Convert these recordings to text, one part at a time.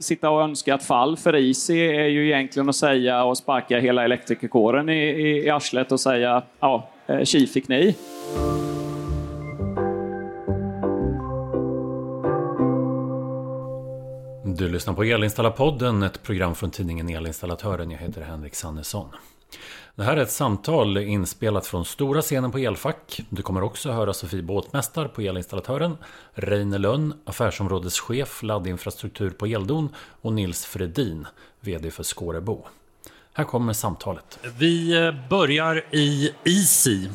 sitta och önska ett fall för Easy är ju egentligen att säga och sparka hela elektrikerkåren i, i, i arslet och säga ja, eh, tji fick ni. Du lyssnar på Elinstallarpodden, ett program från tidningen Elinstallatören. Jag heter Henrik Sannesson. Det här är ett samtal inspelat från stora scenen på Elfack. Du kommer också höra Sofie Båtmästar på Elinstallatören, Reine Lönn, affärsområdeschef laddinfrastruktur på Eldon och Nils Fredin, VD för Skårebo. Här kommer samtalet. Vi börjar i Easy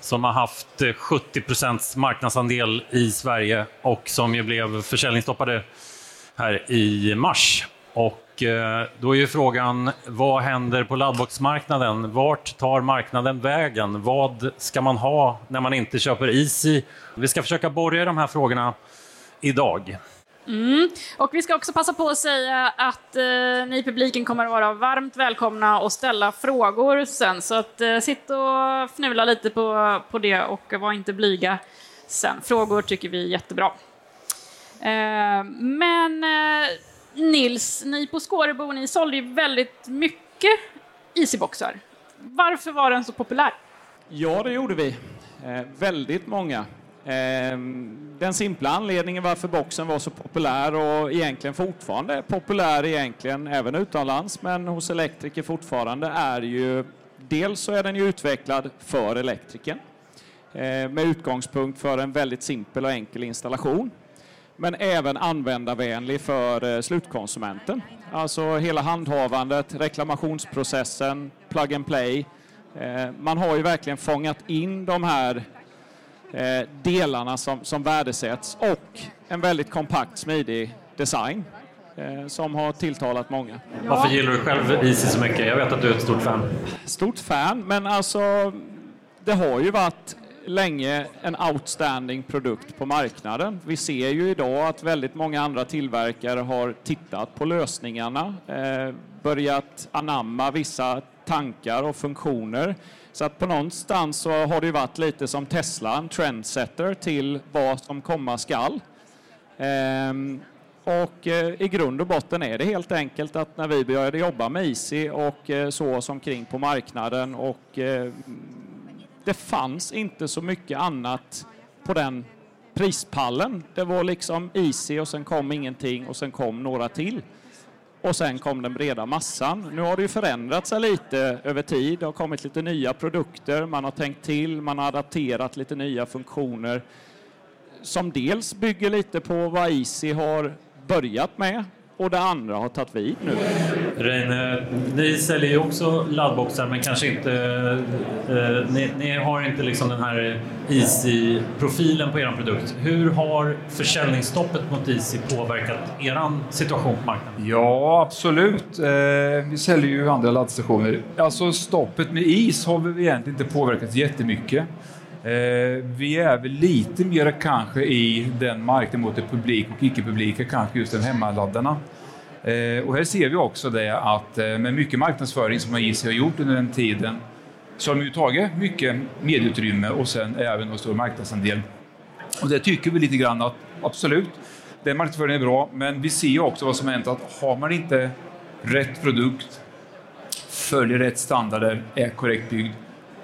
som har haft 70% marknadsandel i Sverige och som ju blev försäljningsstoppade här i mars. Och Eh, då är ju frågan, vad händer på laddboxmarknaden? Vart tar marknaden vägen? Vad ska man ha när man inte köper Easy? Vi ska försöka borra i de här frågorna idag. Mm. Och vi ska också passa på att säga att eh, ni i publiken kommer att vara varmt välkomna och ställa frågor sen. Så att, eh, sitt och fnula lite på, på det och var inte blyga sen. Frågor tycker vi är jättebra. Eh, men eh, Nils, ni på Skårebo, ni sålde ju väldigt mycket Easyboxar. Varför var den så populär? Ja, det gjorde vi. Eh, väldigt många. Eh, den simpla anledningen varför boxen var så populär och egentligen fortfarande är populär egentligen även utomlands men hos elektriker fortfarande är ju dels så är den ju utvecklad för elektrikern eh, med utgångspunkt för en väldigt simpel och enkel installation men även användarvänlig för eh, slutkonsumenten. Alltså hela handhavandet, reklamationsprocessen, plug and play. Eh, man har ju verkligen fångat in de här eh, delarna som, som värdesätts och en väldigt kompakt, smidig design som har tilltalat många. Varför gillar du själv Easy så mycket? Jag vet att du är ett stort fan. Stort fan, men alltså det har ju varit länge en outstanding produkt på marknaden. Vi ser ju idag att väldigt många andra tillverkare har tittat på lösningarna, eh, börjat anamma vissa tankar och funktioner. Så att på någonstans så har det varit lite som Tesla, en trendsetter till vad som komma skall. Ehm, och eh, i grund och botten är det helt enkelt att när vi började jobba med Easy och eh, så oss omkring på marknaden och eh, det fanns inte så mycket annat på den prispallen. Det var liksom easy och sen kom ingenting och sen kom några till. Och sen kom den breda massan. Nu har det ju förändrat sig lite över tid. Det har kommit lite nya produkter, man har tänkt till, man har adapterat lite nya funktioner som dels bygger lite på vad Easy har börjat med och det andra har tagit vid nu. Reine, ni säljer ju också laddboxar men kanske inte... Eh, ni, ni, har inte liksom den här Easy-profilen på er produkt. Hur har försäljningsstoppet mot Easy påverkat er situation på marknaden? Ja, absolut. Eh, vi säljer ju andra laddstationer. Alltså stoppet med is har vi egentligen inte påverkat jättemycket. Eh, vi är väl lite mer kanske i den marknaden mot det publik och icke-publika, kanske just den hemmaladdarna. Eh, och här ser vi också det att eh, med mycket marknadsföring som IC har gjort under den tiden så har de ju tagit mycket medieutrymme och sen även en stor marknadsandel. Och det tycker vi lite grann att absolut, den marknadsföringen är bra, men vi ser ju också vad som har hänt att har man inte rätt produkt, följer rätt standarder, är korrekt byggd,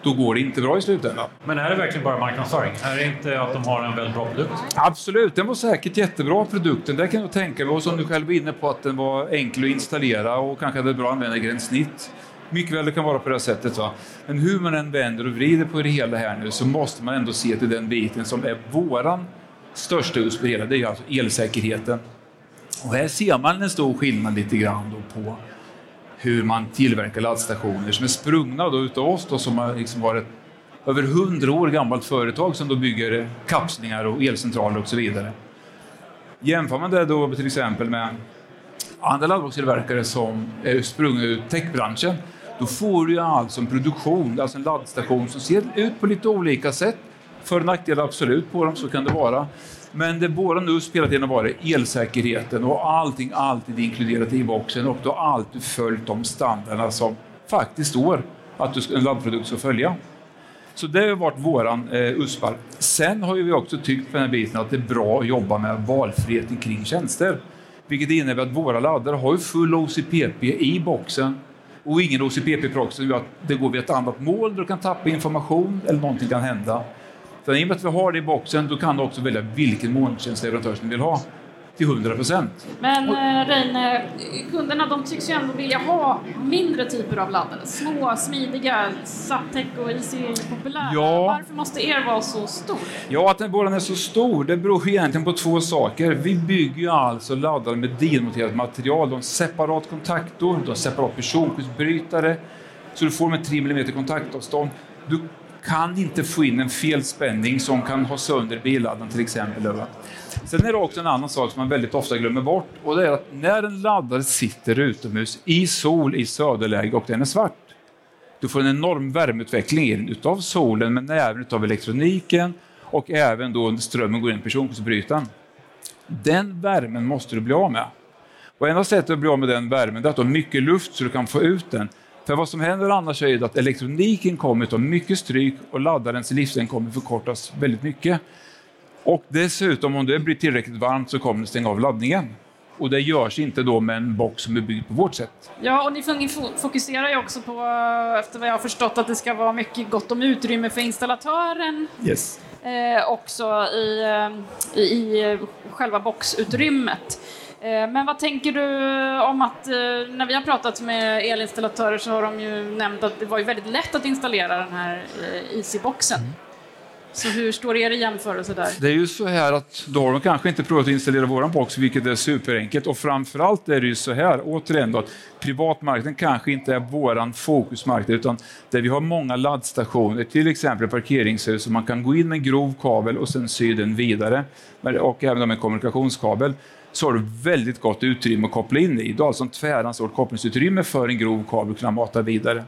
då går det inte bra i slutändan. Men är det verkligen bara marknadsföring? Är det inte att de har en väldigt bra produkt? Absolut, den var säkert jättebra produkten. Det kan jag tänka mig. Och som du själv var inne på, att den var enkel att installera och kanske hade bra användargränssnitt. Mycket väl det kan vara på det sättet. Va? Men hur man än vänder och vrider på det hela här nu så måste man ändå se till den biten som är våran största USP det hela. Det är alltså elsäkerheten. Och här ser man en stor skillnad lite grann på hur man tillverkar laddstationer som är sprungna då utav oss då, som har liksom varit över hundra år gammalt företag som då bygger eh, kapslingar och elcentraler och så vidare. Jämför man det då till exempel med andra laddboxtillverkare som är sprungna ur techbranschen, då får du alltså en produktion, alltså en laddstation som ser ut på lite olika sätt. För och nackdelar absolut på dem, så kan det vara. Men det våra nu spelat tiden har varit elsäkerheten och allting alltid inkluderat i boxen och du har alltid följt de standarderna som faktiskt står att en laddprodukt ska följa. Så det har varit våran eh, USPar. Sen har vi också tyckt på den här biten att det är bra att jobba med valfriheten kring tjänster. Vilket innebär att våra laddare har ju full OCPP i boxen och ingen OCPP-proxy gör att det går vid ett annat mål där du kan tappa information eller någonting kan hända. För i och med att vi har det i boxen, då kan du också välja vilken molntjänstleverantör som du vill ha till 100 procent. Men eh, Reine, kunderna de tycks ju ändå vilja ha mindre typer av laddare. Små, smidiga, Zaptec och IC är populära. Ja. Varför måste er vara så stor? Ja, att den våran är så stor, det beror egentligen på två saker. Vi bygger ju alltså laddare med delmonterat material. De har separat kontaktor, de har separat personskyddsbrytare, så du får med 3 mm kontaktavstånd. Du kan inte få in en felspänning som kan ha sönder billaddaren till exempel. Sen är det också en annan sak som man väldigt ofta glömmer bort och det är att när en laddare sitter utomhus i sol i söderläge och den är svart, du får en enorm värmeutveckling utav solen men även utav elektroniken och även då strömmen går in i personskyddsbrytaren. Den värmen måste du bli av med. Och enda sättet att bli av med den värmen är att du har mycket luft så du kan få ut den. För vad som händer annars är att elektroniken kommer att ta mycket stryk och laddarens livslängd kommer förkortas väldigt mycket. Och dessutom, om det blir tillräckligt varmt så kommer det stänga av laddningen. Och det görs inte då med en box som är byggd på vårt sätt. Ja, och ni fokuserar ju också på, efter vad jag har förstått, att det ska vara mycket gott om utrymme för installatören. Yes. Eh, också i, eh, i, i själva boxutrymmet. Eh, men vad tänker du om att, när vi har pratat med elinstallatörer så har de ju nämnt att det var ju väldigt lätt att installera den här Easy-boxen. Mm. Så hur står er i jämförelse där? Det är ju så här att då har de kanske inte provat att installera våran box, vilket är superenkelt. Och framförallt är det ju så här, återigen då, att privatmarknaden kanske inte är våran fokusmarknad, utan där vi har många laddstationer, till exempel parkeringshus, så man kan gå in med en grov kabel och sen sy den vidare, och även med en kommunikationskabel så har du väldigt gott utrymme att koppla in i. Du har alltså en tväransort kopplingsutrymme för en grov kabel att kunna mata vidare.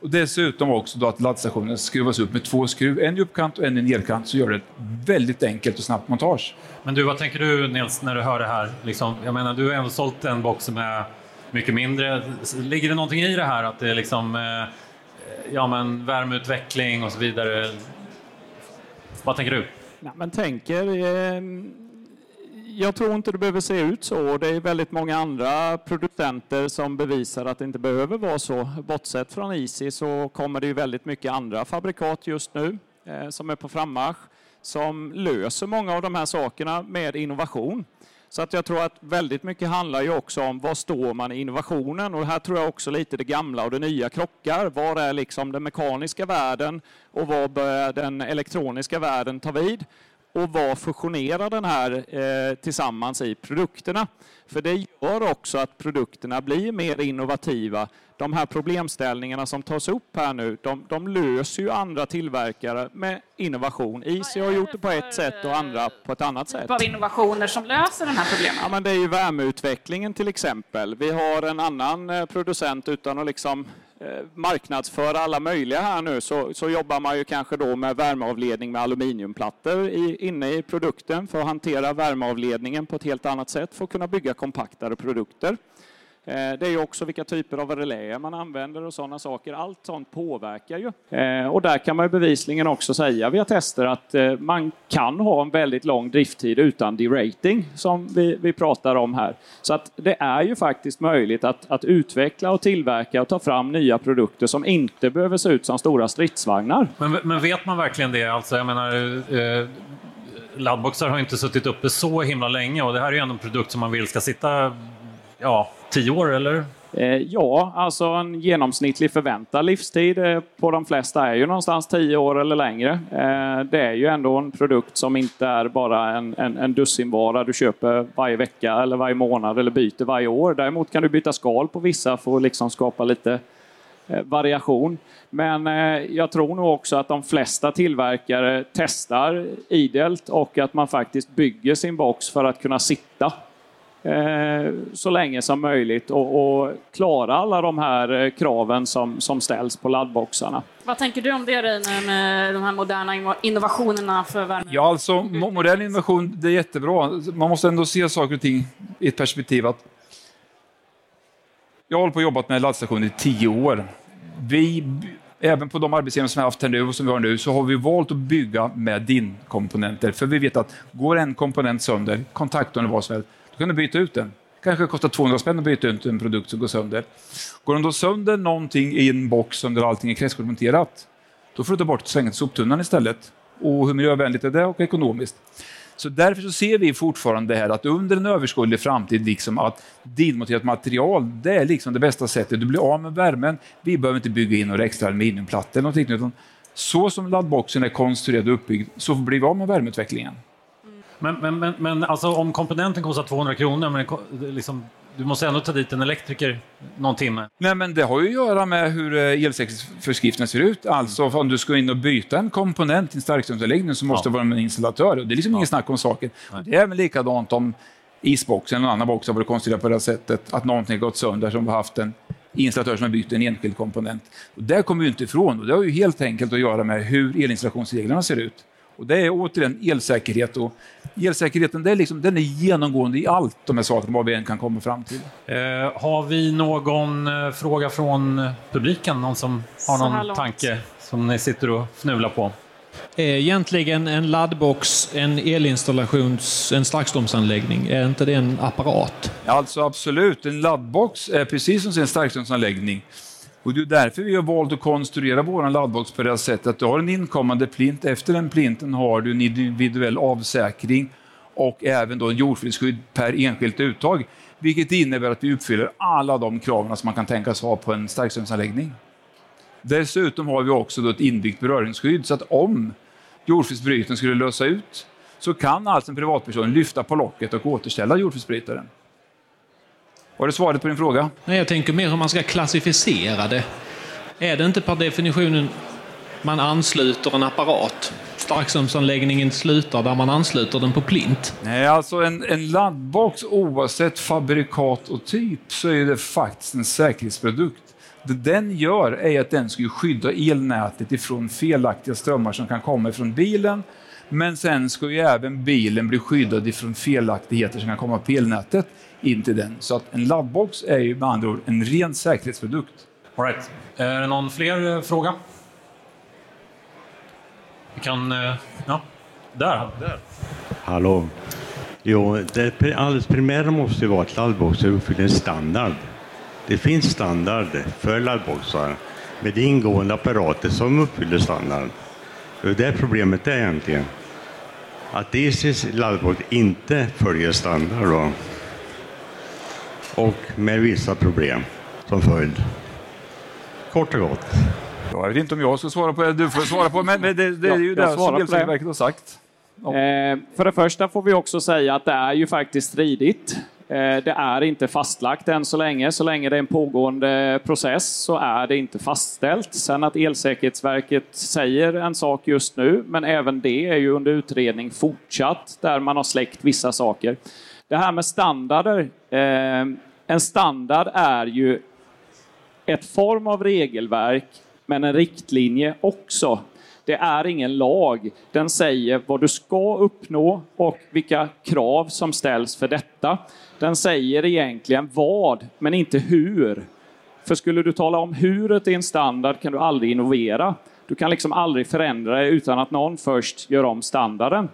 Och dessutom också då att laddstationen skruvas upp med två skruv, en i uppkant och en i nedkant, så gör det ett väldigt enkelt och snabbt montage. Men du, vad tänker du Nils när du hör det här? Liksom, jag menar, du har ändå sålt en box som är mycket mindre. Ligger det någonting i det här att det är liksom, eh, ja men värmeutveckling och så vidare? Vad tänker du? Ja, men tänker, eh, jag tror inte det behöver se ut så. Det är väldigt många andra producenter som bevisar att det inte behöver vara så. Bortsett från Easy så kommer det ju väldigt mycket andra fabrikat just nu eh, som är på frammarsch som löser många av de här sakerna med innovation. Så att jag tror att väldigt mycket handlar ju också om var står man i innovationen och här tror jag också lite det gamla och det nya krockar. Var är liksom den mekaniska världen och var börjar den elektroniska världen ta vid? Och vad fusionerar den här eh, tillsammans i produkterna? För det gör också att produkterna blir mer innovativa. De här problemställningarna som tas upp här nu, de, de löser ju andra tillverkare med innovation. Easy har gjort det på ett sätt och andra på ett annat sätt. Vad innovationer som löser den här problemen? Ja, men det är ju värmeutvecklingen till exempel. Vi har en annan eh, producent utan att liksom Eh, Eh, marknadsföra alla möjliga här nu så, så jobbar man ju kanske då med värmeavledning med aluminiumplattor i, inne i produkten för att hantera värmeavledningen på ett helt annat sätt för att kunna bygga kompaktare produkter. Eh, det är ju också vilka typer av reläer man använder och sådana saker. Allt sånt påverkar ju. Eh, och där kan man ju bevisligen också säga via tester att eh, man kan ha en väldigt lång drifttid utan derating som vi, vi pratar om här. Så att det är ju faktiskt möjligt att, att utveckla och tillverka och ta fram nya produkter som inte behöver se ut som stora stridsvagnar. Men, men vet man verkligen det? Alltså, jag menar, eh, laddboxar har inte suttit uppe så himla länge och det här är ju ändå en produkt som man vill ska sitta ja, tio år eller? Eh, ja, alltså en genomsnittlig förväntad livstid eh, på de flesta är ju någonstans tio år eller längre. Eh, det är ju ändå en produkt som inte är bara en, en, en dussinvara du köper varje vecka eller varje månad eller byter varje år. Däremot kan du byta skal på vissa för att liksom skapa lite variation. Men jag tror nog också att de flesta tillverkare testar idelt och att man faktiskt bygger sin box för att kunna sitta så länge som möjligt och, och, klara alla de här eh, kraven som, som ställs på laddboxarna. Vad tänker du om det Reine, med de här moderna innovationerna för värme? Ja, alltså modern innovation, det är jättebra. Man måste ändå se saker och ting i ett perspektiv att jag har hållit på och jobbat med laddstationer i tio år. Vi, även på de arbetsgivare som vi har haft här nu och som vi har nu, så har vi valt att bygga med din-komponenter. För vi vet att går en komponent sönder, kontaktorn eller vad som helst, då kan du byta ut den. kanske kostar 200 spänn att byta ut en produkt som går sönder. Går den då sönder någonting i en box där allting är kretskortmonterat, då får du ta bort och slänga till soptunnan istället. Och hur miljövänligt är det och ekonomiskt? Så därför så ser vi fortfarande det här att under en överskådlig framtid liksom att dinmonterat material, det är liksom det bästa sättet. Du blir av med värmen. Vi behöver inte bygga in några extra aluminiumplattor eller någonting, utan så som laddboxen är konstruerad och uppbyggd så blir vi av med värmeutvecklingen. Men, men, men, men alltså, om komponenten kostar 200 kronor, men det, liksom, du måste ändå ta dit en elektriker någon timme. Nej, men det har ju att göra med hur eh, elsäkerhetsföreskrifterna ser ut. Alltså om du ska in och byta en komponent i en starkströmsanläggning så måste ja. det vara en installatör. Det är liksom ja. inget snack om saken. Nej. Det är även likadant om isboxen eller någon annan box har varit konstruerad på det sättet att någonting har gått sönder som har haft en installatör som har bytt en enskild komponent. Och där kommer vi inte ifrån och det har ju helt enkelt att göra med hur elinstallationsreglerna ser ut. Och det är återigen elsäkerhet. Och elsäkerheten det är liksom, den är genomgående i allt de här sakerna, vad vi än kan komma fram till. Eh, har vi någon eh, fråga från publiken? Någon som har någon tanke som ni sitter och fnular på? Är egentligen en laddbox en elinstallations, en starkströmsanläggning? Är inte det en apparat? Alltså absolut, en laddbox är precis som en starkströmsanläggning. Och det är därför vi har valt att konstruera vår laddbox på det här sättet. Att du har en inkommande plint, efter den plinten har du en individuell avsäkring och även då en jordfelskydd per enskilt uttag. Vilket innebär att vi uppfyller alla de kraven som man kan tänkas ha på en starkströmsanläggning. Dessutom har vi också då ett inbyggt beröringsskydd så att om jordfelsbrytaren skulle lösa ut så kan alltså en privatperson lyfta på locket och återställa jordfelsbrytaren. Var det svaret på din fråga? Nej, jag tänker mer hur man ska klassificera det. Är det inte per definitionen man ansluter en apparat? Starkströmsanläggningen slutar där man ansluter den på plint. Nej, alltså en, en laddbox oavsett fabrikat och typ så är det faktiskt en säkerhetsprodukt. Det den gör är att den ska skydda elnätet ifrån felaktiga strömmar som kan komma från bilen. Men sen ska ju även bilen bli skyddad ifrån felaktigheter som kan komma på elnätet in till den. Så att en laddbox är ju med andra ord en ren säkerhetsprodukt. All right. Är det någon fler eh, fråga? Vi kan... Eh, ja, där. där. Hallå. Jo, det alldeles primära måste ju vara att laddboxar uppfyller en standard. Det finns standard för laddboxar med ingående apparater som uppfyller standard. Det är det problemet är egentligen. Att DCs laddbox inte följer standard. Då och med vissa problem som följd. Kort och gott. Jag vet inte om jag ska svara på det, du får svara på men det, det, det är ju det som Elsäkerhetsverket har sagt. Ja. Eh, för det första får vi också säga att det är ju faktiskt stridigt. Eh, det är inte fastlagt än så länge. Så länge det är en pågående process så är det inte fastställt. Sen att Elsäkerhetsverket säger en sak just nu, men även det är ju under utredning fortsatt, där man har släckt vissa saker. Det här med standarder. Eh, en standard är ju ett form av regelverk, men en riktlinje också. Det är ingen lag. Den säger vad du ska uppnå och vilka krav som ställs för detta. Den säger egentligen vad, men inte hur. För skulle du tala om huret i en standard kan du aldrig innovera. Du kan liksom aldrig förändra det utan att någon först gör om standarden.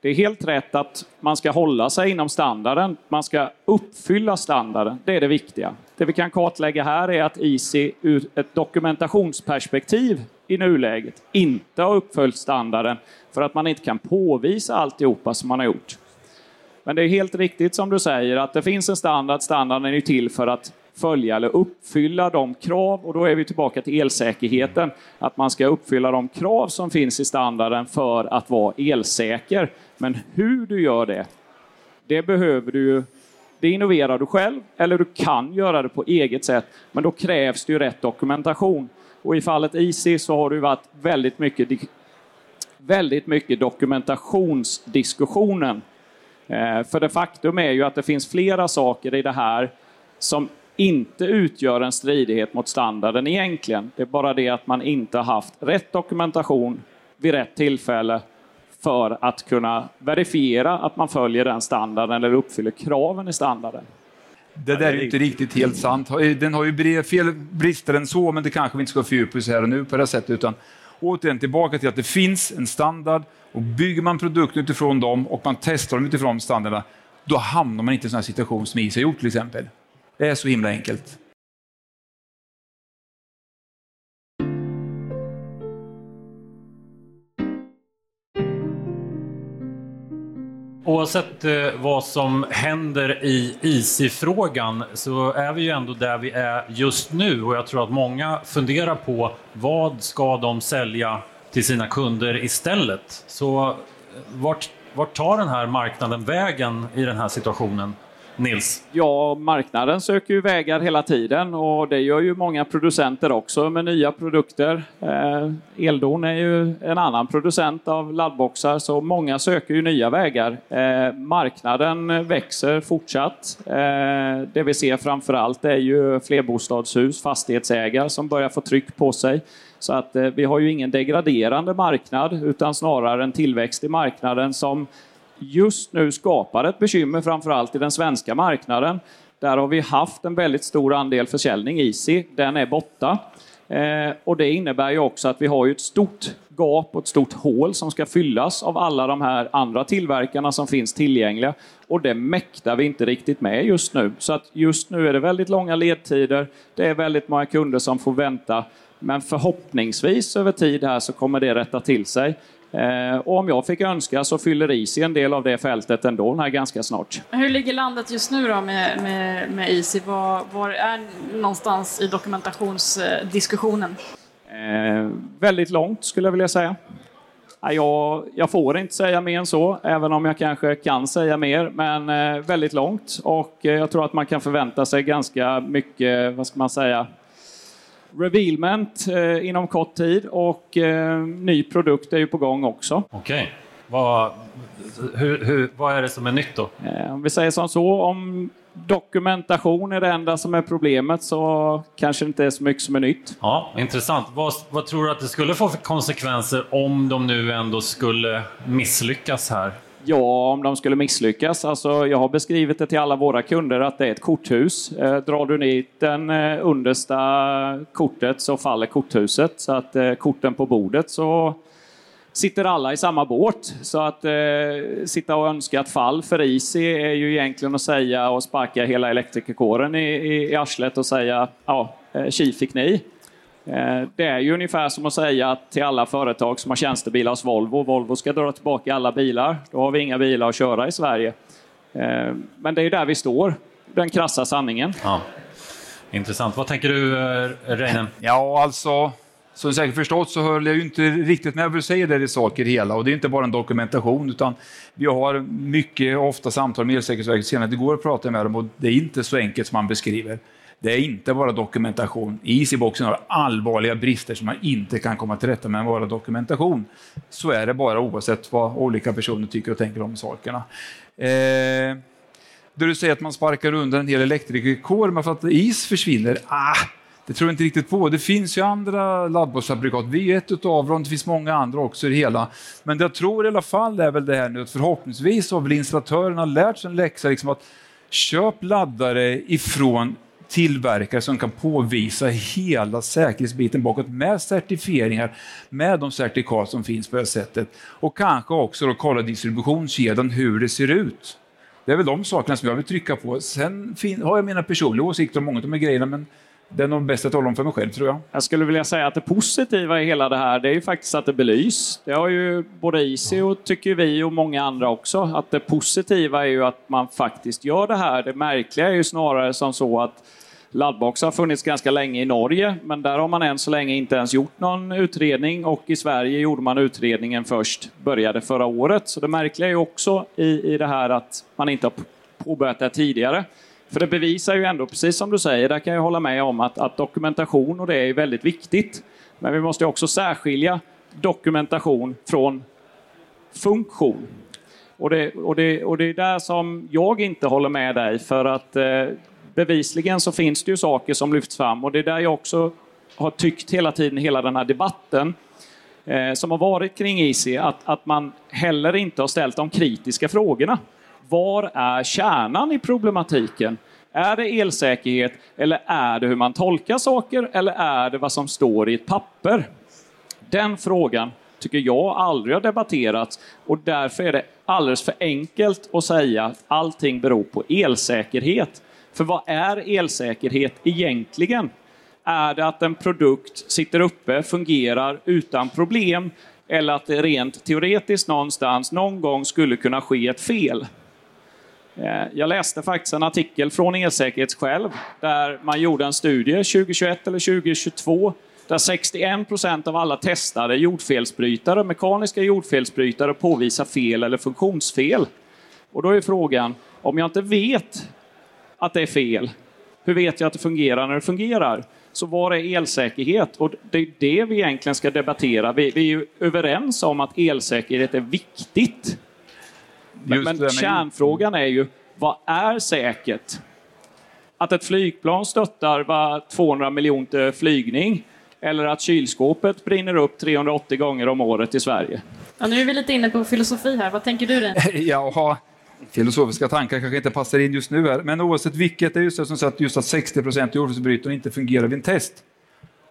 Det är helt rätt att man ska hålla sig inom standarden. Man ska uppfylla standarden. Det är det viktiga. Det vi kan kartlägga här är att ICI ur ett dokumentationsperspektiv i nuläget inte har uppfyllt standarden för att man inte kan påvisa alltihopa som man har gjort. Men det är helt riktigt som du säger att det finns en standard. Standarden är ju till för att följa eller uppfylla de krav, och då är vi tillbaka till elsäkerheten, att man ska uppfylla de krav som finns i standarden för att vara elsäker. Men hur du gör det, det behöver du ju det innoverar du själv eller du kan göra det på eget sätt. Men då krävs det ju rätt dokumentation. Och i fallet IC så har det varit väldigt mycket, väldigt mycket dokumentationsdiskussionen. Eh, för det faktum är ju att det finns flera saker i det här som inte utgör en stridighet mot standarden egentligen. Det är bara det att man inte har haft rätt dokumentation vid rätt tillfälle för att kunna verifiera att man följer den standarden eller uppfyller kraven i standarden. Det där är ju inte riktigt helt sant. Den har ju fel brister än så, men det kanske vi inte ska fördjupa oss här och nu på det sättet. Utan återigen tillbaka till att det finns en standard och bygger man produkter utifrån dem och man testar dem utifrån standarderna, då hamnar man inte i en sån här situation som IS har gjort till exempel. Det är så himla enkelt. Oavsett eh, vad som händer i IC-frågan så är vi ju ändå där vi är just nu och jag tror att många funderar på vad ska de sälja till sina kunder istället? Så eh, vart, vart tar den här marknaden vägen i den här situationen? Nils? Ja, marknaden söker ju vägar hela tiden och det gör ju många producenter också med nya produkter. Eh, Eldon är ju en annan producent av laddboxar så många söker ju nya vägar. Eh, marknaden växer fortsatt. Eh, det vi ser framför allt är ju flerbostadshus, fastighetsägare som börjar få tryck på sig. Så att eh, vi har ju ingen degraderande marknad utan snarare en tillväxt i marknaden som just nu skapar ett bekymmer framförallt i den svenska marknaden. Där har vi haft en väldigt stor andel försäljning Easy. Den är borta. Eh, och det innebär ju också att vi har ett stort gap och ett stort hål som ska fyllas av alla de här andra tillverkarna som finns tillgängliga. Och det mäktar vi inte riktigt med just nu. Så att just nu är det väldigt långa ledtider. Det är väldigt många kunder som får vänta. Men förhoppningsvis över tid här så kommer det rätta till sig. Eh, och om jag fick önska så fyller Easy en del av det fältet ändå här ganska snart. Hur ligger landet just nu då med, med, med Easy? Var, var är någonstans i dokumentationsdiskussionen? Eh, väldigt långt skulle jag vilja säga. Jag, jag, får inte säga mer än så, även om jag kanske kan säga mer, men eh, väldigt långt. Och eh, jag tror att man kan förvänta sig ganska mycket, vad ska man säga, revealment eh, inom kort tid och eh, ny produkt är ju på gång också. Okej. Okay. Vad, hur, hur, vad är det som är nytt då? Eh, om vi säger som så, om dokumentation är det enda som är problemet så kanske det inte är så mycket som är nytt. Ja, Intressant. Vad, vad tror du att det skulle få för konsekvenser om de nu ändå skulle misslyckas här? Ja, om de skulle misslyckas. Alltså, jag har beskrivit det till alla våra kunder att det är ett korthus. Eh, drar du ner den eh, understa kortet så faller korthuset. Så att eh, korten på bordet så sitter alla i samma båt. Så att eh, sitta och önska ett fall för Easy är ju egentligen att säga och sparka hela elektrikerkåren i, i, i arslet och säga ja, eh, tji fick ni. Eh, det är ju ungefär som att säga till alla företag som har tjänstebilar hos Volvo, Volvo ska dra tillbaka alla bilar. Då har vi inga bilar att köra i Sverige. Eh, men det är där vi står, den krassa sanningen. Ja. Intressant. Vad tänker du, eh, Reine? Ja, alltså, som du säkert förstått så höll jag ju inte riktigt med vad du säger där i saker hela. Och det är inte bara en dokumentation, utan vi har mycket, ofta samtal med Elsäkerhetsverket senare. Det går att prata med dem och det är inte så enkelt som man beskriver. Det är inte bara dokumentation. Easyboxen har allvarliga brister som man inte kan komma till rätta med bara dokumentation. Så är det bara oavsett vad olika personer tycker och tänker om sakerna. Eh, där du säger att man sparkar undan en hel elektrikerkår för att is försvinner. Ah, det tror jag inte riktigt på. Det finns ju andra laddboxfabrikat. Vi är ett av dem. Det finns många andra också i det hela. Men det jag tror i alla fall är väl det här nu att förhoppningsvis har väl installatörerna lärt sig en läxa liksom att köp laddare ifrån tillverkare som kan påvisa hela säkerhetsbiten bakåt med certifieringar, med de certifikat som finns på det sättet. Och kanske också då kolla distributionskedjan, hur det ser ut. Det är väl de sakerna som jag vill trycka på. Sen har jag mina personliga åsikter om många av de här grejerna, men det är nog bäst att hålla dem för mig själv, tror jag. Jag skulle vilja säga att det positiva i hela det här, det är ju faktiskt att det belys. Det har ju både Easy och tycker vi och många andra också, att det positiva är ju att man faktiskt gör det här. Det märkliga är ju snarare som så att Laddboxar har funnits ganska länge i Norge, men där har man än så länge inte ens gjort någon utredning och i Sverige gjorde man utredningen först, började förra året. Så det märkliga är ju också i, i det här att man inte har påbörjat det tidigare. För det bevisar ju ändå, precis som du säger, där kan jag hålla med om att, att dokumentation och det är väldigt viktigt. Men vi måste också särskilja dokumentation från funktion. Och det, och, det, och det är där som jag inte håller med dig, för att eh, bevisligen så finns det ju saker som lyfts fram och det är där jag också har tyckt hela tiden, hela den här debatten eh, som har varit kring Easy, att, att man heller inte har ställt de kritiska frågorna. Var är kärnan i problematiken? Är det elsäkerhet eller är det hur man tolkar saker eller är det vad som står i ett papper? Den frågan tycker jag aldrig har debatterats och därför är det alldeles för enkelt att säga att allting beror på elsäkerhet. För vad är elsäkerhet egentligen? Är det att en produkt sitter uppe, fungerar utan problem eller att det rent teoretiskt någonstans någon gång skulle kunna ske ett fel? Eh, jag läste faktiskt en artikel från Elsäkerhet själv där man gjorde en studie 2021 eller 2022 där 61 procent av alla testade jordfelsbrytare, mekaniska jordfelsbrytare påvisar fel eller funktionsfel. Och då är frågan, om jag inte vet att det är fel, hur vet jag att det fungerar när det fungerar? Så var är elsäkerhet? Och det är det vi egentligen ska debattera. Vi, vi är ju överens om att elsäkerhet är viktigt. Men, men kärnfrågan är ju, vad är säkert? Att ett flygplan stöttar var 200 miljoner flygning eller att kylskåpet brinner upp 380 gånger om året i Sverige? Ja, nu är vi lite inne på filosofi här. Vad tänker du? Din? Jaha, filosofiska tankar kanske inte passar in just nu här, men oavsett vilket, det är just det som sagt just att 60 procent av jordfelsbrytarna inte fungerar vid en test.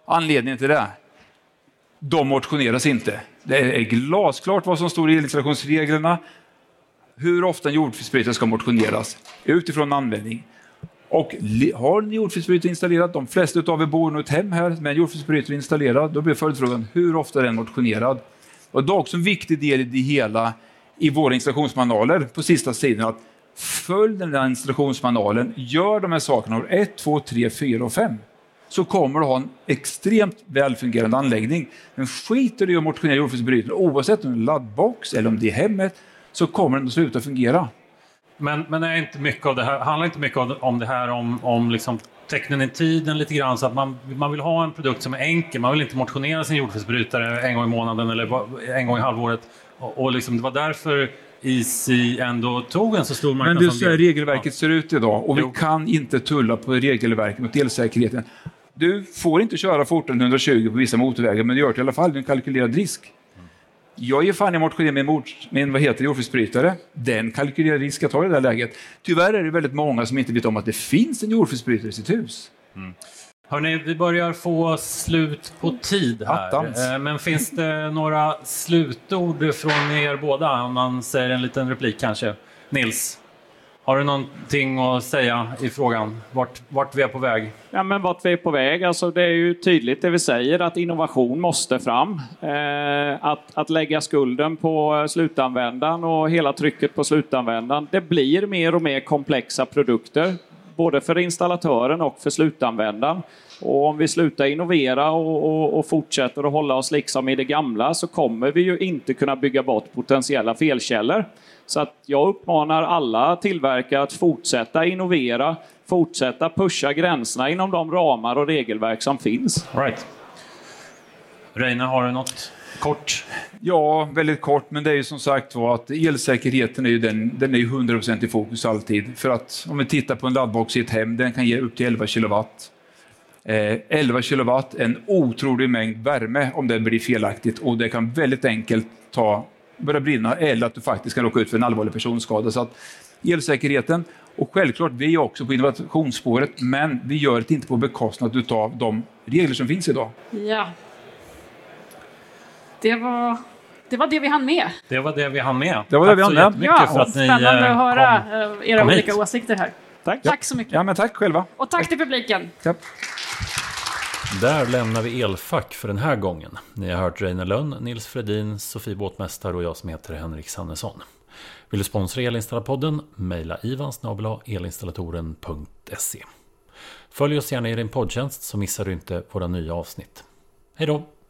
Anledningen till det? De motioneras inte. Det är glasklart vad som står i elinstallationsreglerna hur ofta en jordfelsbrytare ska motioneras utifrån användning. Och har ni jordfelsbrytare installerad, de flesta av er bor i ett hem här med en jordfelsbrytare installerad, då blir följdfrågan hur ofta är den motionerad? Och det är också en viktig del i det hela i våra installationsmanualer på sista sidan att följ den där installationsmanualen, gör de här sakerna 1, 2, 3, 4 och 5 så kommer du ha en extremt välfungerande anläggning. Men skiter du i att motionera jordfelsbrytare oavsett om det är en laddbox eller om det är hemmet så kommer den att sluta fungera. Men, men är inte mycket av det här, handlar inte mycket om det här om, om liksom tecknen i tiden lite grann så att man, man vill ha en produkt som är enkel. Man vill inte motionera sin jordfelsbrytare en gång i månaden eller en gång i halvåret. Och, och liksom, det var därför Easy ändå tog en så stor marknadsandel. Men du, så här regelverket ja. ser ut idag och jo. vi kan inte tulla på regelverket mot elsäkerheten. Du får inte köra fortare än 120 på vissa motorvägar, men du gör det i alla fall. Det är en kalkylerad risk. Jag ger fan i motionera med mot, min vad heter jordfelsbrytare. Den kalkylerar risk att ta i det där läget. Tyvärr är det väldigt många som inte vet om att det finns en jordfelsbrytare i sitt hus. Mm. Hörrni, vi börjar få slut på tid här. Attans. Eh, men finns det några slutord från er båda? Om man säger en liten replik kanske. Nils? Har du någonting att säga i frågan? Vart, vart vi är på väg? Ja, men vart vi är på väg, alltså det är ju tydligt det vi säger att innovation måste fram. Eh, att, att lägga skulden på slutanvändaren och hela trycket på slutanvändaren. Det blir mer och mer komplexa produkter, både för installatören och för slutanvändaren. Och om vi slutar innovera och, och, och, fortsätter att hålla oss liksom i det gamla så kommer vi ju inte kunna bygga bort potentiella felkällor. Så att jag uppmanar alla tillverkare att fortsätta innovera, fortsätta pusha gränserna inom de ramar och regelverk som finns. right. Reine, har du något kort? Ja, väldigt kort, men det är ju som sagt var att elsäkerheten är ju den, den är ju 100% i fokus alltid. För att om vi tittar på en laddbox i ett hem, den kan ge upp till 11 kilowatt. 11 eh, kilowatt, en otrolig mängd värme om det blir felaktigt och det kan väldigt enkelt ta börja brinna eller att du faktiskt kan råka ut för en allvarlig personskada. Så att elsäkerheten, och självklart vi är också på innovationsspåret, men vi gör det inte på bekostnad av de regler som finns idag. Ja. Det var det var det vi hann med. Det var det vi hann med. Det var det vi hann med. Ja, för att spännande ni, att eh, höra kom, eh, era kom olika hit. åsikter här. Tack. Tack så mycket. Ja, men tack själva. Och tack till publiken. Ja. Där lämnar vi elfack för den här gången. Ni har hört Reine Lönn, Nils Fredin, Sofie Båtmästare och jag som heter Henrik Sannesson. Vill du sponsra Elinstallatpodden? Mejla ivans elinstallatoren.se Följ oss gärna i din poddtjänst så missar du inte våra nya avsnitt. Hej då!